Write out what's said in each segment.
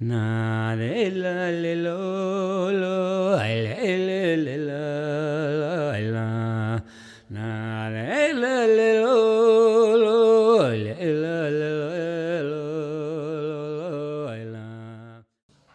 Na le la le lo lo le le le la la na le la le lo lo le la le lo la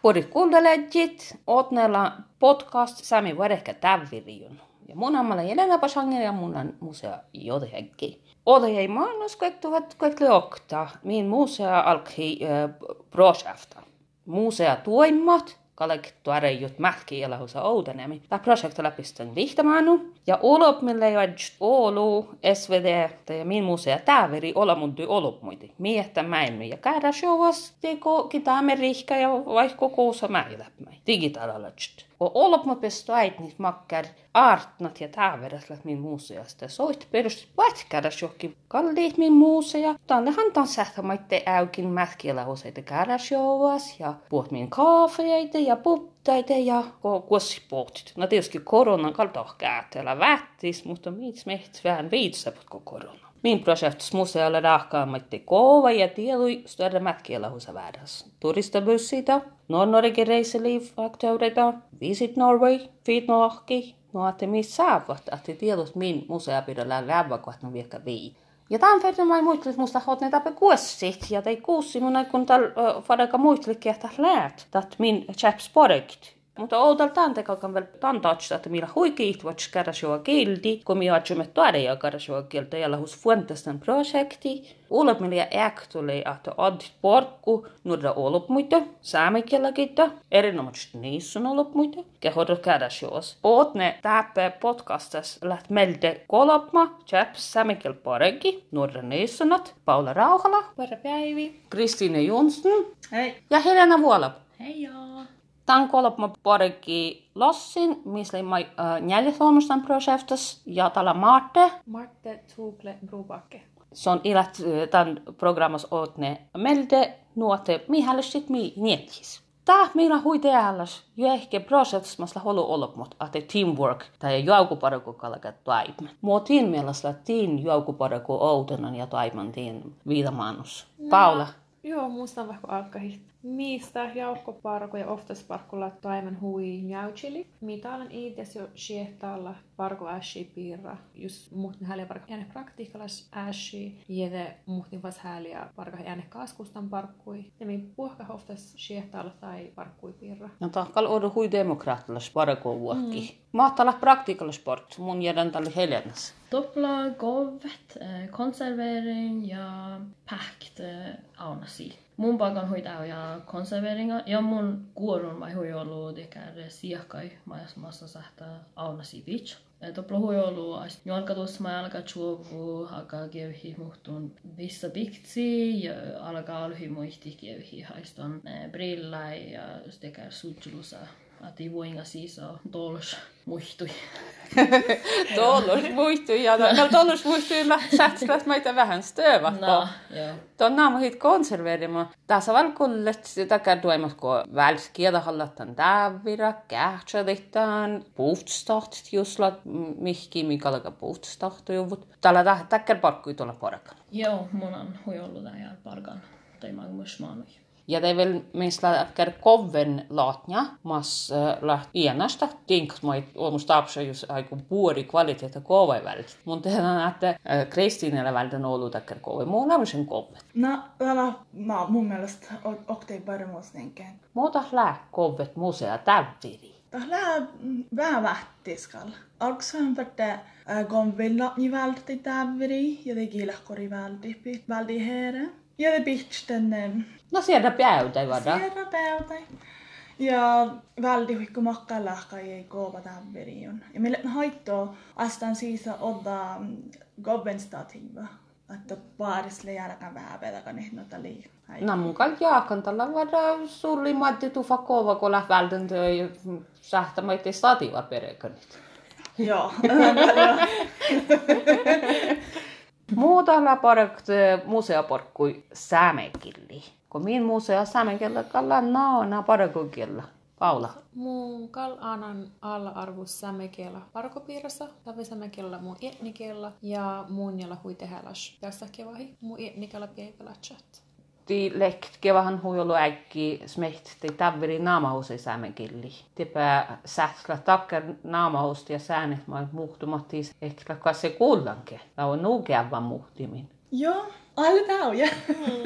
Porit kuuntelejit, Otnella podcast Sami Varehkä Tävvirion. Ja mun ammalla Jelena Pasanger ja mun on musea Jodehekki. Ode ei maailmassa kaikki tuhat kaikki okta. Min musea alkoi äh, projekta. Musea tuoimmat, kalek tuore jut mähki elahus oudenemi. Tämä projekta läpistön vihtamanu. Ja olop mille ei Oulu, SVD, ja min musea täveri työ olop muiti. Miettä mäin ja käydä showas, teko kita Amerikka ja vaikka koosa mäiläpmäi. Digitaalisesti. Och olop mä pesto äit niitä makkar artnat ja täveräslät min museasta. Soit perust pätkädä jokki kalliit min musea. Tallehan tan sähtämaitte äykin mätkielä useita käräsjouas ja puhut min kaafeita ja puttaita ja kuossipuhtit. No tietysti koronan kalta käätellä vättis, mutta miksi meht vähän viitsaput korona. Min projekts musealle rahkaamatte koova ja tiedui större mätkielä husa vääräs. Turistabussita, Nord-Norge reiseliv akteureita, Visit Norway, Feed Norki, no että missä saavat, että tiedot min museapidellä lävä, no viekka vii. Ja tämän verran mä muistelin, musta hot ne kuossit, ja tei kuussi mun kun tal fadaka muistelikin, että läät, että min chaps projekt. Mutta outal tante kalkan vielä tantaatsta, että millä huikiit vats käräsjoa kielti, kun mi atsumme tuoda ja käräsjoa kieltä ja lahus fuentestan projekti. Uulop millä äktuli, että addit porkku, nuoda olop muita, saamikielä kiitä, erinomaisesti niissä on olop muita, kehoidot käräsjoas. Oot ne täppä podcastas läht melde kolopma, chaps saamikiel paregi, nuoda niissonat, Paula Rauhala. Kristiine Jonsson ja Helena Vuolap. Hei joo. Tämän kolma parikki lossin, missä mä äh, neljätholmustan projektas ja tällä Marte. Marte Tuple Brubakke. Se on ilät tämän programmas ootne melde nuote mihällisit mi nietis. Tää meillä hui teälläs jo ehkä projektas masla holu olopmut, että teamwork tai joukuparako kalka toimen. Muotin mielestä tiin joukuparako outenan ja toimen tiin viitamannus. Paula. Joo, musta vaikka alkahit. Mistä jaukkoparko ja oftasparkulla taimen hui njauchili. Mitä olen itse jo siehtalla parko äsi piirra. Just muhtin häliä parko ääne praktiikalas äsi. Jede muhtin vas häliä parko ääne kaskustan parkkui. Ja min puhka oftas siehtalla tai parkkui piirra. No tahkal odu hui demokraattilas parako vuokki. Mm. Mahtala praktiikalas sport, mun jädän tälle Helenas. Doppla golvet, eh, konservering ja pähkt eh, aunasi. Mun paikan hoitaa ja konserveringa ja mun kuorun vai ollut dekär siakai massa sähtä aunasi beach. Doppla hui ollut jalka tuossa mä alkaa chuovu, alkaa kevhi muhtun vissa biktsi ja alkaa alhi muihti kevhi haiston eh, brilla ja dekär sujlusa. Ati vuinga siis on tolos muistui. Tollus muistui ja no tollus muistui mä sätskät meitä vähän stöövät. No, joo. Tuon naamu hit konserveerima. Tässä valkullet sitä kertoimas, kun välskielä hallattan tävira, kähtsaditaan, puhtstaht juslat, mihki, mikä alkaa puhtstaht juvut. Tällä täkkär parkkui tuolla parakan. Joo, mun on hui ollut tää parkan. Tai mä myös maanui. Ja det är väl minst läkkär koven latnya, mas äh, läht ienasta tinks moi olmus tapsa just aiku puori kvaliteetta kove vält. Mun tehdään, että äh, Kristiinellä vältän ollut täkkär kove. Muun on sen kove. No, tällä no, mun mielestä oktei paremmin niinkään. Muuta lää kovet musea tävviri. Tällä vähän vähtiskal. Alksahan värte kom villa ni välti tävveri ja det gillar kori välti välti here. Ja det bitchten No sieltä päytä vada. Sierra päältä. Ja väldi huikku makkalahka ei koova tävverion. Ja meille haittoo astan siis odda gobben stativa. Että paarisle jälkeen vähän pedakan ehdota lii. No mun kaikki jaakan tällä vada sulli matti tufa kova, kun läht vältän työ sähtä maitte stativa perekanit. Joo. Muuta lää parakt museaporkkui säämekilli. Kun min musea säämekillä kalla naana parakukilla. Paula. Mun kal anan alla arvus sämekellä parkopiirassa, tavi sämekellä mun etnikellä ja mun jalla hui tehelas tässä kevahi mun etnikellä piekellä chat. Ti lekt kevahan huijolu äkki smeht te tavveri naamahus ei säämenkilli. Tipä sähklä takker naamahust ja säänet mä muhtumattis ehkä kas se kuullanke. Tää on nuukeavan muhtimin. Joo, alle tauja.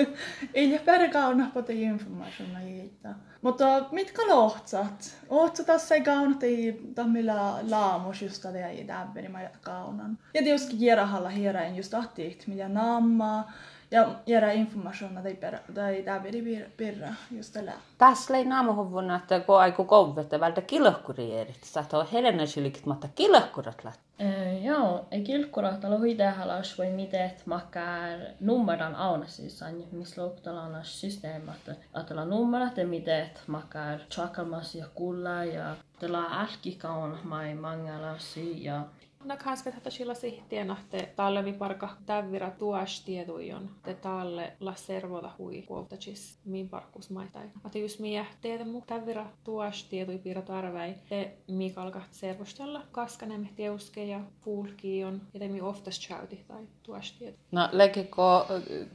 Ei ole päärä kauna pota informaationa jiitä. Mutta mitkä lohtsat? Ootko tässä ei kaunat ei tammilla laamus just tätä ei tävveri mä kaunan. Ja tietysti hierahalla hierain just ahtiiht, mitä naammaa. Ja jäädä informaationa tai, per, tai tävveri pirra just tällä. Tässä ei naamahuvuna, että kun aiku kouvetta vältä kilahkuri erit. Sä on Helena sylikit, mutta kilahkurat läht. Eh, Joo, ei kilkkurahtalu huitehalas voi miten makkar nummeran auna siis on, missä luoktalla systeemi, että atella nummerat ja miten makkar chakalmas ja kulla ja tällä älkikaun mai mangalasi ja No kanske sihtiä te talle vi parka tävvira tuas tiedujon te talle la servoda hui kuoltachis min parkus maitai. Ate just mie teitä mu tävvira tuas tiedui piirra tarvei te mi kalkaht servostella kaskanem teuske ja fuulkion ja te mi oftas chauti tai tuas tiedu. No, lägikö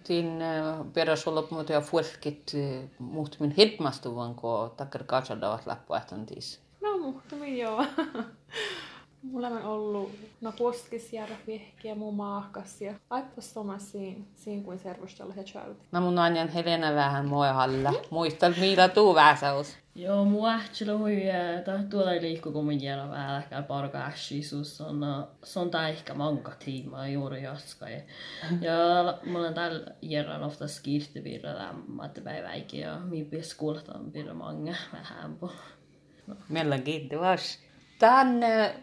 tin peräsolop muuta ja fuelkit muut min hidmastuvan, kun takkar katsadavat läppuähtäntiis. No muhtumi joo. Mulla on ollut no poskisjärä vihkiä mun maahkas ja siinä, siinä kuin servustella ja chauti. No mun anjan Helena vähän moihalla. Muistal millä tuu väsäus. Joo, mua ähtsillä hui, että tuolla ei liikku kun mun jäällä vähän käy parka on, äh, se on tää ehkä manka tiima juuri jaska. Ja, ja mulla on täällä järjellä ofta skirtivirra lämmättäpäiväikin ja mi pies kuultaan mange vähän po. Meillä kiitos. Tän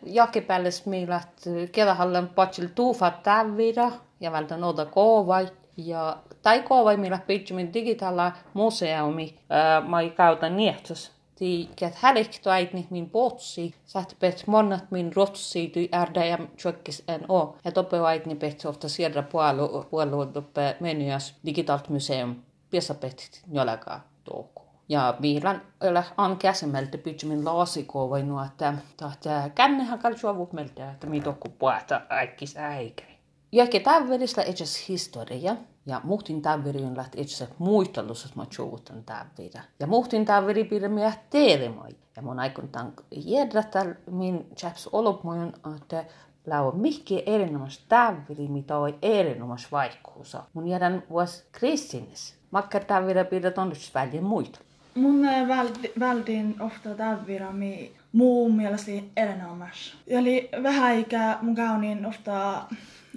jakipälles miilat kevähallen patsil tuufat tävvira ja vältä noita koovai. Ja tai koovai millä pitchumin digitaala museumi ää, mai kautta niehtos. Ti ket hälikto äitni min potsi, saat pet monnat min rotsi ty ärda ja tjökkis en o. Ja toppe äitni pet ofta siedra puolu puolu toppe menyas digitalt museum. Piesa pet njolakaa toukoa. Ja viilan ole on käsimeltä pytsymin laasikoa vai nuo, että tahtaa kännehän kalsuavut meiltä, että mitä kun puhata aikis äikä. Jäke tävveristä etsäs historia, ja muhtin tävverin lähti etsäs muistelus, että mä tjuutan tävverä. Ja muhtin tävveri pidämme teelemai. Ja mun aikun tämän jädrätä min chaps olopmojon, että lau mihki erinomas tävveri, mitä on erinomas vaikkuusa. Mun jädän vuos kristines. Makkar tävverä pidät on väljen muita. Mun väldi, väldin ofta tävvira mi muun mielestä erinomas. Eli vähän ikää mun kaunin ofta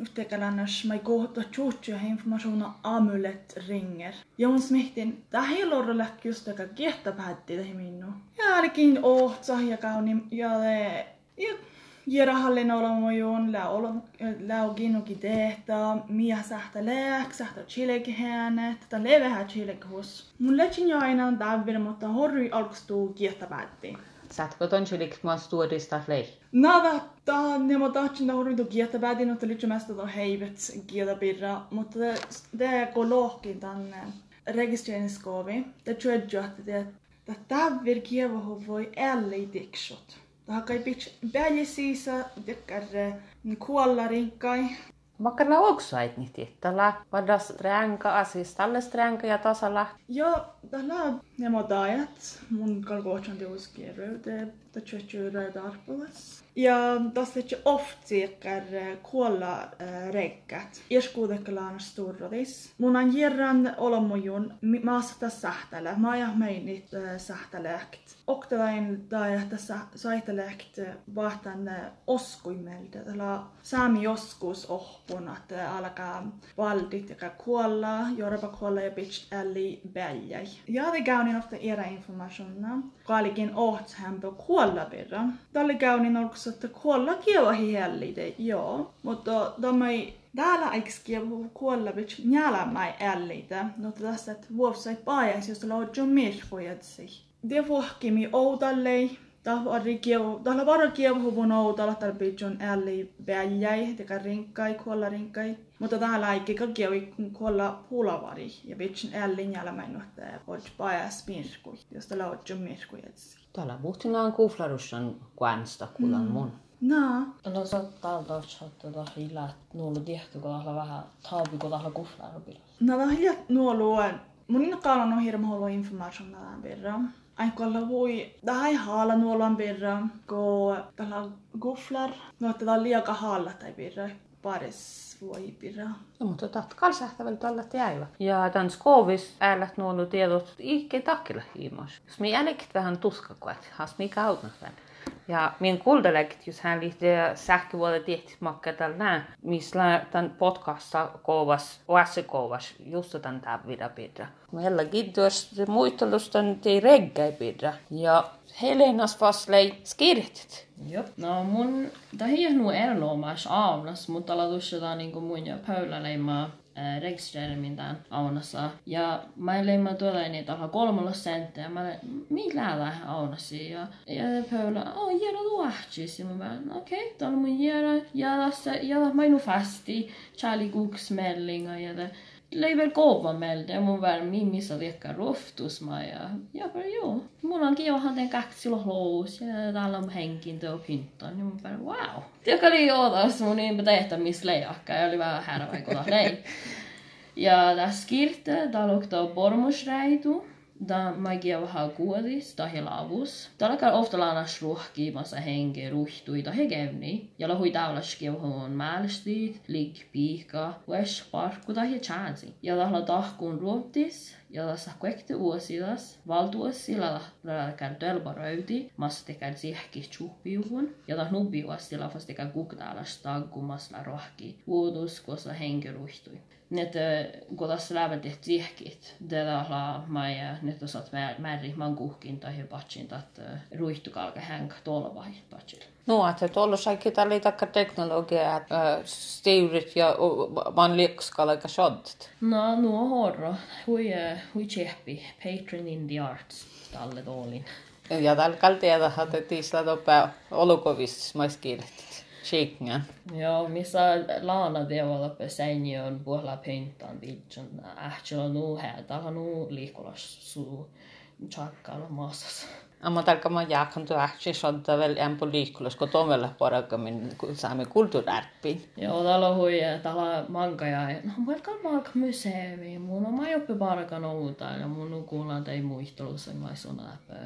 Yhteenkälännös mä kohta tjuutsia informationa amulet ringer. Ja mun smihtin, lähti just aika kiehtä päätti tähän minnu. Ja ainakin ohtsa ja kauni ja ja Jerahallen olomojon, lau ginuki tehta, mia sähtä lääk, sähtä chileke hänet, tätä leveä chileke hos. Mun lechin jo aina on mutta horrui alkustuu kiehtä päätti. Saatko ton chilik mä stuodista lei? Nada, ta nemo tahtsin ta horrui tu kiehtä päätin, mutta litsi mästä to heivet kiehtä pirra, mutta det går lohkin tänne registreringsskovi. Det tror jag att det det tävvir kievoho voi älli diksot. Tahakai pitch bäjisiisa, dekkar kuolla rinkai. Makkalla oksait niitä tiettällä. Vadas stränka asis tällä stränka ja tasalla. Ja tällä nemo dajat mun kalkootsan teoskierry, det det tjötjyr darpulas. Ja tässä ei oft sikkar kuolla reikät. Ieskuudekkalaana sturrodis. Mun on järran olomujun tässä sähtälä. Mä ja meinit sähtäläkt. Oktelain tai tässä sähtäläkt vahtan oskuimelta. Tällä saami joskus ohpun, että alkaa valdit, joka kuolla, jorpa kuolla ja bitch eli bäljäi. Ja det gaunin ofta era informationna. Kaalikin oht hämpö kuolla birra. Tällä gaunin olkossa, että kuolla kieva hiellide, joo. Mutta tämä ei Täällä aikski kuolla bitch njala mai ällitä. No tässä, että vuosai paajais, jos la on mirkujatsi. Det vuohkimi outallei. Tällä varo kievhuvun outalla tällä bitchon älli väljäi, teka rinkkai, kuolla rinkkai. Mutta täällä aikki kievi kuolla pulavari. Ja bitchin älli njala mai nuhtaa, että pajas mirkui, jos tällä on mirkujatsi. Täällä muhtina on kuflarussan kuänstä kuulan mun. No, No se ottaa tuossa, että tuossa illaa nuolu tiehty, kun tuossa vähän taapi, kun tuossa pillä. no vähän hiljat nuoluun mun innokkaalan on hirmu hullu informaationa tämän birra. Aikolla voi, tämä ei haala nuolan birra, kun tällä guflar, no että tämä on liikaa haalla tai birra, pares voi birra. No, mutta taht kalsähtävällä tällä jäivä. Ja tämän skovis äälät nuolu tiedot ikke takkilla hiimos. Jos me jänikit vähän tuskakuet, has mi kautna välillä. Ja min kuuldelekit, jos hän liittyy näin, missä tämän podcasta kovas, oassa kovas, just tämän tämän vida pidä. Meillä kiitos muistelusta ei reggai pidä. Ja Helenas vaslei skirtit. Jop. No mun, tämä ei nu erloomas aamunas, mutta ala tuossa niinku mun ja Paula leimaa äh, rekisteröimintään aunassa. Ja mä leimaan tuolla niitä alla kolmella senttiä. Mä lein, millä lähden aunasi? Ja, ja Paula, oh, jäädä luohtis. Ja mä vaan, okei, okay, täällä mun jäädä. Ja tässä, ja mä inu fasti. Charlie Cooks mellinga. Ja det, leivän kova meiltä ja mun vähän missä liekka roftusma ja ja joo. Mulla on kiva den kaksi lous ja täällä on henkintö pinta niin mun vähän wow. Tiedätkö oli ootas mun niin tehtä missä leijakka ja oli vähän härvä lei. Ja tässä kirte, täällä on pormusreitu. Da magia vähän kuodis, da he lavus. Käy ofta laanas ruohkiimassa henke ruhtui, da he kävni. Ja täällä skevhoon mälstit, lig piika, wes parkku da he chansi. Ja täällä tahkuun ruottis, ja tässä kuekte uosilas, valtuosilla la käy tölba röyti, massa tekään sihki tjuhpiuhun. Ja tää nubiuosilla fast tekään kuktaalas taggumas la rohki, uudus, koska henke ruhtui. Net kun tässä lävän tehty sihkit, tällä la maja, net osat määri mankuhkin tai he patsin, että ruihtukalka hänk tuolla vai patsil. No, että tuolla saikin tällä takka teknologia, että stiurit ja man liekskalaika shoddet. No, nuo horro. Hui, hui tsehpi. Patron in the arts. Talle toolin. Ja tällä kalli tiedä, että tiisla topää olukovissa maiskiilet. Chicken. Joo, missä laana develope seinni on puolella pintaan viitsun. Ähtsillä on nuu hää, täällä on nuu liikulas suu. Tjakkalla massassa. Amma talka ma jaakan tu ähtsi sodda väl en på liikulas, kun tomella poraka min saami kulttuurärppi. Joo, täällä on hui, täällä on manka ja no vaikka maak museumi, mun on mä joppi parakan outa ja mun on kuullaan tei muistelussa, mä sun läpä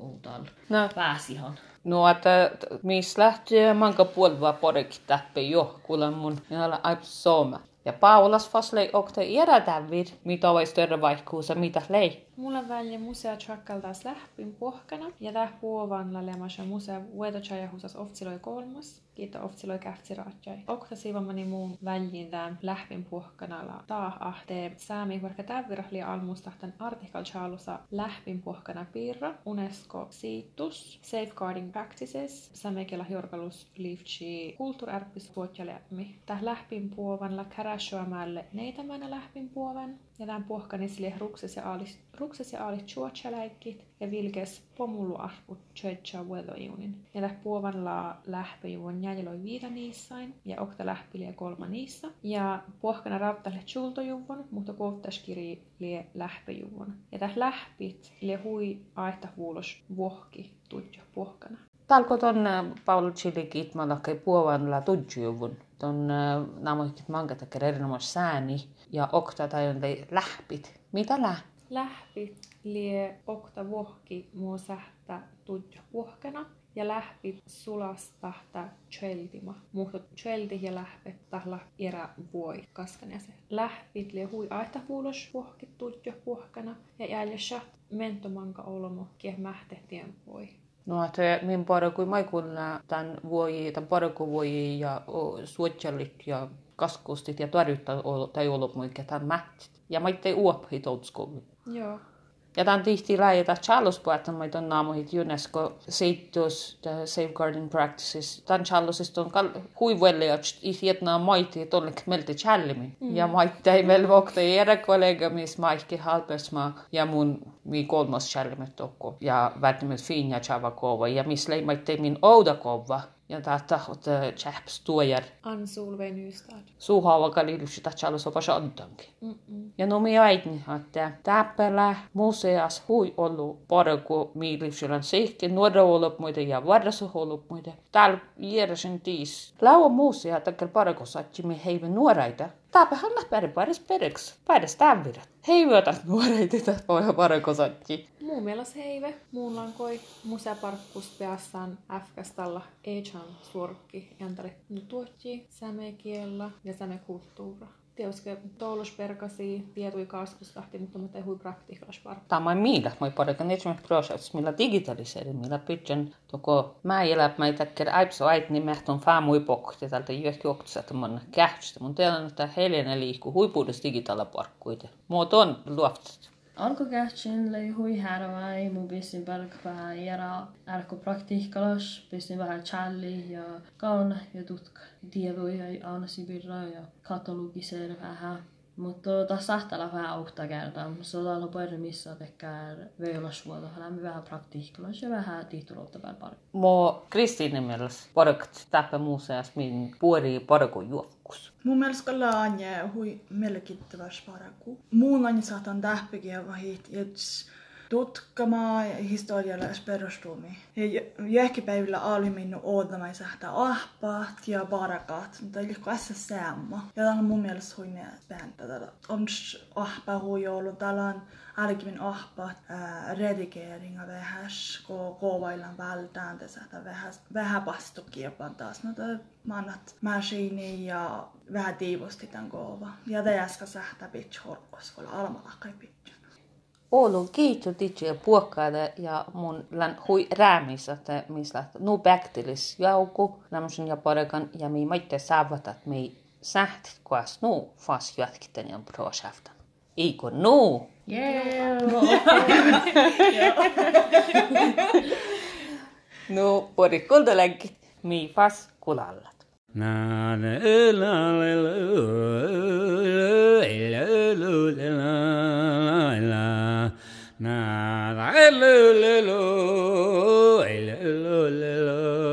outal. No. Pääsihan. No, että missä lähtee manka puolva porikki täppi jo, kuulen mun, ja olla aipu sooma. Ja Paulas faslei okte iärätävid, mitä olisi tervaihkuusa, mitä lei. Mulla välje musea tjakkaltaas lähpin pohkana ja täh puovanla lemasa musea vuotochaja husas oftsiloi kolmas. Kiito oftsiloi kähtsi raatjai. Okta sivamani muun väljin tämän lähpin pohkanalla taa ahte säämi vaikka tävirahli almustahtan artikal chaalusa lähpin pohkana piirra UNESCO siitus safeguarding practices samekela jorkalus liivtsi kulttuurärppis vuotjalemmi. Täh lähpin puovanla käräsjoamälle neitämänä lähpin puovan tämän pohkanisli rukses ja aalis rukses ja aalit chuochaläikkit ja vilkes pomullu arput tjötsä. Ja täh puovanla lähpöjuvon jäjeloi viida niissain ja okta lähpiliä kolma niissä. Ja pohkana rattalle chultojuvon, mutta kohtaskiri lie lähpöjuvon. Ja täh lähpit lie hui aihta huulos vuohki tudjo pohkana. Talko ton Paul Chilikit malakai puovanla tudjuvun. Ton namoikit mangatakер erinomas sääni ja okta tai on lähpit. Mitä lähpit? lähpi lie okta vuohki muu sähtä tudja vuohkena ja lähpi sulastahta tjöltima. Mutta tjölti ja lähpe tahla erä voi kaskanese. Lähpit lie hui aihta huulos vuohki tudja vuohkena ja jäljessä mentomanka olomo kie mähtehtien voi. No, että min bara kui mai kuulla tämän voi, tämän voi ja suotjallit ja kaskustit ja tarjutta tai ollut muikä tämän. Ja mä ittei uophi toutskoulu. Joo. Ja tämä on tihti laajata challuspuolta, mutta on naamuhit UNESCO seittuus äh, safeguarding practices. Tämän challusista on huivuelle, että ihjetnaa maiti tollik meiltä challimi. Mm. Ja maita ei meillä vokta jäädä kollega, missä maikki halpesmaa ja mun mi kolmas challimit tokko. Ja välttämättä fiinja chavakova ja missä ei maita min ouda kova. Ja tää tahot chaps tuojar. Ansul venystad. Suuhaava kalilus, että Charles opa shantankin. Ja no mi aitni, että täppälä museas hui ollut paraku miilipsilän seikki, nuora ollut muita ja varrassa ollut muita. Täällä järjesen tiis. Laua musea takia paraku satsi me heivä nuoraita tämäpähän läpäinen päides pedeksi, päides tämän videt. Heivyötä nuorei tytöt voi paljon kosakki. Muu mielas heive, muun lankoi, musea museparkkus peassaan äfkästalla Echan suorkki jantari tuotji sämekiellä ja sämekulttuura tietysti toolusperkasi tietui kasvuslahti, mutta mutta ei hui. Tämä on miida, moi parakan etsimäs prosessi, millä digitaliseerin, millä pitchen, toko mä elä, mä ei täkker äipso ait, niin mä ehton faa mui pokkuhti tältä johki oktusat mun kähtstä. Mun tiedän, että heljänä liikkuu huipuudessa digitaalaparkkuita. Muot on luoftet alkukähtsin lei hui härva ei mu pistin palk pähe ära, ärku praktikalas, pistin vähe tšalli ja kaun ja tutk. Tiedoi ja ansi ja katalogiseer vähe. Mutta taas sahtella vähän aukta kertaa. Sodalla paljon missä tekee veilasvuoto. Lämmin vähän praktiikkalas ja vähän tihtuloutta päällä pari. Mo Kristiinin mielestä parakt täppä museas, min puori parko juokkus. Mun mielestä kalla anje hui merkittäväs paraku. Muun anje saatan tähpikin vahit, että tutkimaan historialaisperustumia. Niin Jälkipäivillä oli minun odotamaisähtä ahpaat ja barakat, mutta oli kanssa säämmä. Ja tämä on mun mielestä huine pääntä. On ahpa huijoulu, täällä on alkimin ahpaat redigeringa vähäs, kun kovaillaan vältään tässä, että vähän pastukiepan taas. No, mannat maskini ja vähän tiivusti tämän koova. Ja te jäskä sähtä pitch horkos, kun almalakka ei pitch. Oulun kiitu DJ puokkaille ja mun län hui räämissä, että mis läht nu päktilis jauku, nämsen ja parekan ja mi maitte saavat, että mi sähtit kuas nu fas jatkiten ja prosjäftan. Eikö nu? Yeah. nu porikulta länkit mi fas kulallat. Na na la la la la la la la na la lo lo lo lo lo.